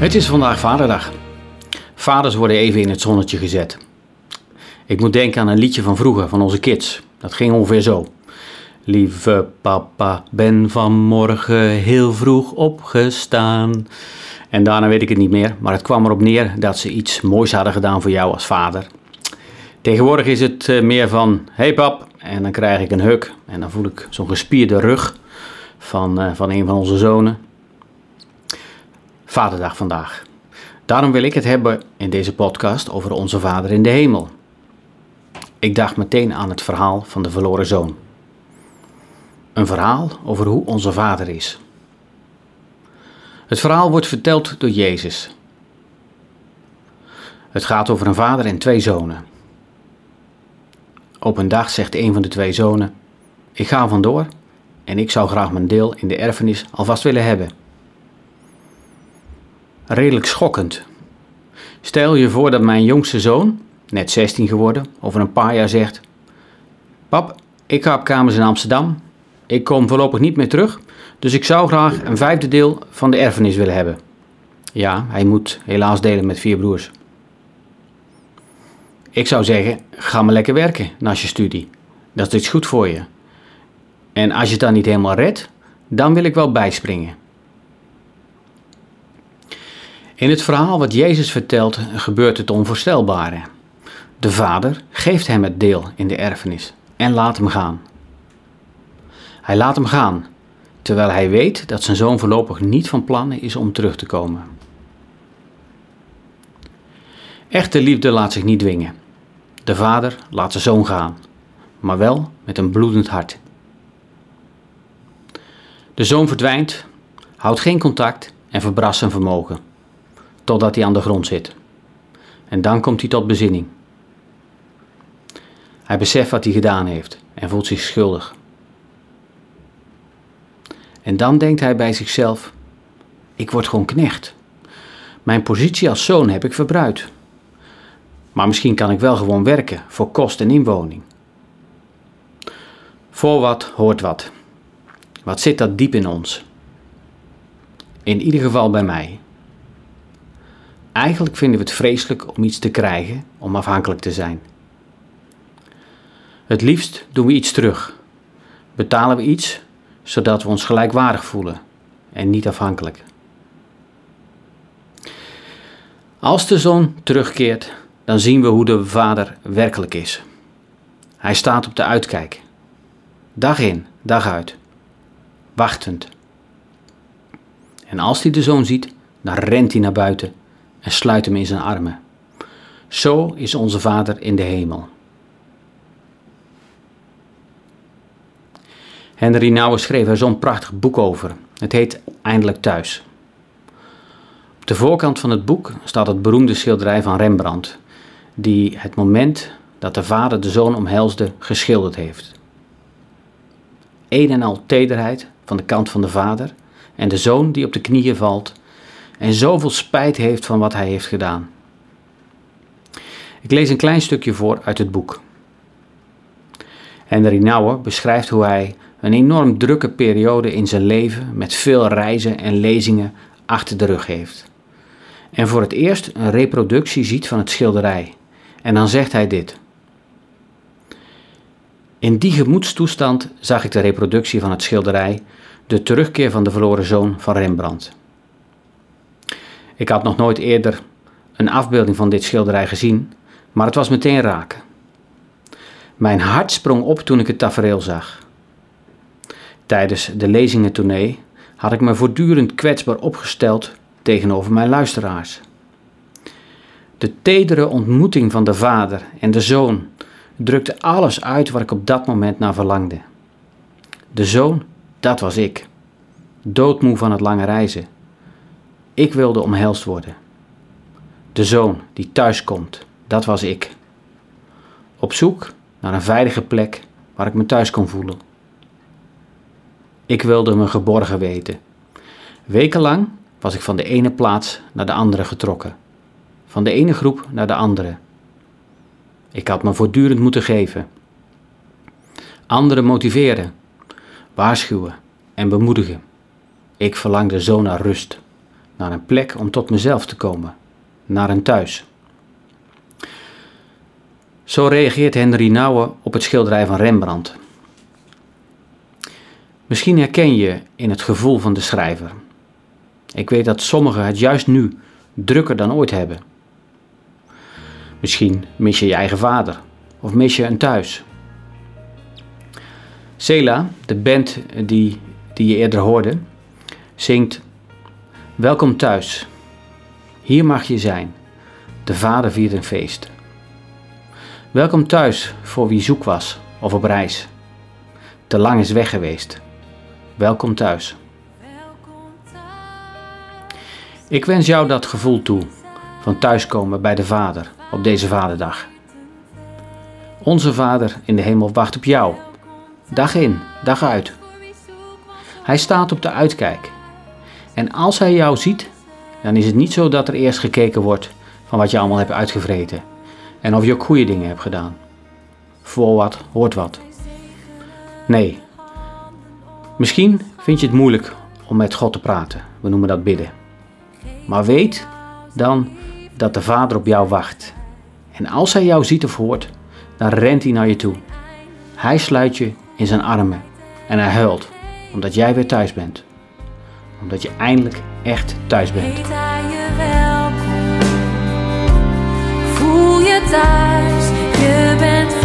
Het is vandaag Vaderdag. Vaders worden even in het zonnetje gezet. Ik moet denken aan een liedje van vroeger, van onze kids. Dat ging ongeveer zo. Lieve papa, ben vanmorgen heel vroeg opgestaan. En daarna weet ik het niet meer, maar het kwam erop neer dat ze iets moois hadden gedaan voor jou als vader. Tegenwoordig is het eh, meer van, hey pap, en dan krijg ik een huk en dan voel ik zo'n gespierde rug van, uh, van een van onze zonen. Vaderdag vandaag. Daarom wil ik het hebben in deze podcast over onze Vader in de hemel. Ik dacht meteen aan het verhaal van de verloren zoon. Een verhaal over hoe onze Vader is. Het verhaal wordt verteld door Jezus. Het gaat over een vader en twee zonen. Op een dag zegt een van de twee zonen: Ik ga vandoor en ik zou graag mijn deel in de erfenis alvast willen hebben. Redelijk schokkend. Stel je voor dat mijn jongste zoon, net 16 geworden, over een paar jaar zegt: Pap, ik ga op kamers in Amsterdam. Ik kom voorlopig niet meer terug, dus ik zou graag een vijfde deel van de erfenis willen hebben. Ja, hij moet helaas delen met vier broers. Ik zou zeggen, ga maar lekker werken naast je studie. Dat is goed voor je. En als je het dan niet helemaal redt, dan wil ik wel bijspringen. In het verhaal wat Jezus vertelt gebeurt het onvoorstelbare. De vader geeft hem het deel in de erfenis en laat hem gaan. Hij laat hem gaan, terwijl hij weet dat zijn zoon voorlopig niet van plan is om terug te komen. Echte liefde laat zich niet dwingen. De vader laat zijn zoon gaan, maar wel met een bloedend hart. De zoon verdwijnt, houdt geen contact en verbrast zijn vermogen, totdat hij aan de grond zit. En dan komt hij tot bezinning. Hij beseft wat hij gedaan heeft en voelt zich schuldig. En dan denkt hij bij zichzelf: Ik word gewoon knecht. Mijn positie als zoon heb ik verbruikt. Maar misschien kan ik wel gewoon werken voor kost en inwoning. Voor wat hoort wat. Wat zit dat diep in ons? In ieder geval bij mij. Eigenlijk vinden we het vreselijk om iets te krijgen, om afhankelijk te zijn. Het liefst doen we iets terug. Betalen we iets zodat we ons gelijkwaardig voelen en niet afhankelijk. Als de zoon terugkeert, dan zien we hoe de vader werkelijk is. Hij staat op de uitkijk, dag in, dag uit, wachtend. En als hij de zoon ziet, dan rent hij naar buiten en sluit hem in zijn armen. Zo is onze Vader in de hemel. Henry Nouwen schreef er zo'n prachtig boek over. Het heet Eindelijk Thuis. Op de voorkant van het boek staat het beroemde schilderij van Rembrandt, die het moment dat de vader de zoon omhelsde geschilderd heeft. Een en al tederheid van de kant van de vader en de zoon die op de knieën valt en zoveel spijt heeft van wat hij heeft gedaan. Ik lees een klein stukje voor uit het boek. Henry Nouwen beschrijft hoe hij een enorm drukke periode in zijn leven met veel reizen en lezingen achter de rug heeft. En voor het eerst een reproductie ziet van het schilderij. En dan zegt hij dit. In die gemoedstoestand zag ik de reproductie van het schilderij De terugkeer van de verloren zoon van Rembrandt. Ik had nog nooit eerder een afbeelding van dit schilderij gezien, maar het was meteen raak. Mijn hart sprong op toen ik het tafereel zag. Tijdens de lezingentournee had ik me voortdurend kwetsbaar opgesteld tegenover mijn luisteraars. De tedere ontmoeting van de vader en de zoon drukte alles uit waar ik op dat moment naar verlangde. De zoon, dat was ik. Doodmoe van het lange reizen. Ik wilde omhelst worden. De zoon die thuis komt, dat was ik. Op zoek naar een veilige plek waar ik me thuis kon voelen. Ik wilde me geborgen weten. Wekenlang was ik van de ene plaats naar de andere getrokken, van de ene groep naar de andere. Ik had me voortdurend moeten geven. Anderen motiveren, waarschuwen en bemoedigen. Ik verlangde zo naar rust, naar een plek om tot mezelf te komen, naar een thuis. Zo reageert Henry Nouwen op het schilderij van Rembrandt. Misschien herken je in het gevoel van de schrijver. Ik weet dat sommigen het juist nu drukker dan ooit hebben. Misschien mis je je eigen vader of mis je een thuis. Sela, de band die, die je eerder hoorde, zingt Welkom thuis. Hier mag je zijn. De vader viert een feest. Welkom thuis voor wie zoek was of op reis. Te lang is weg geweest. Welkom thuis. Ik wens jou dat gevoel toe van thuiskomen bij de Vader op deze Vaderdag. Onze Vader in de hemel wacht op jou, dag in, dag uit. Hij staat op de uitkijk. En als hij jou ziet, dan is het niet zo dat er eerst gekeken wordt van wat je allemaal hebt uitgevreten en of je ook goede dingen hebt gedaan. Voor wat hoort wat. Nee. Misschien vind je het moeilijk om met God te praten. We noemen dat bidden. Maar weet dan dat de Vader op jou wacht. En als hij jou ziet of hoort, dan rent hij naar je toe. Hij sluit je in zijn armen en hij huilt omdat jij weer thuis bent. Omdat je eindelijk echt thuis bent. Heet je welkom? Voel je thuis, je bent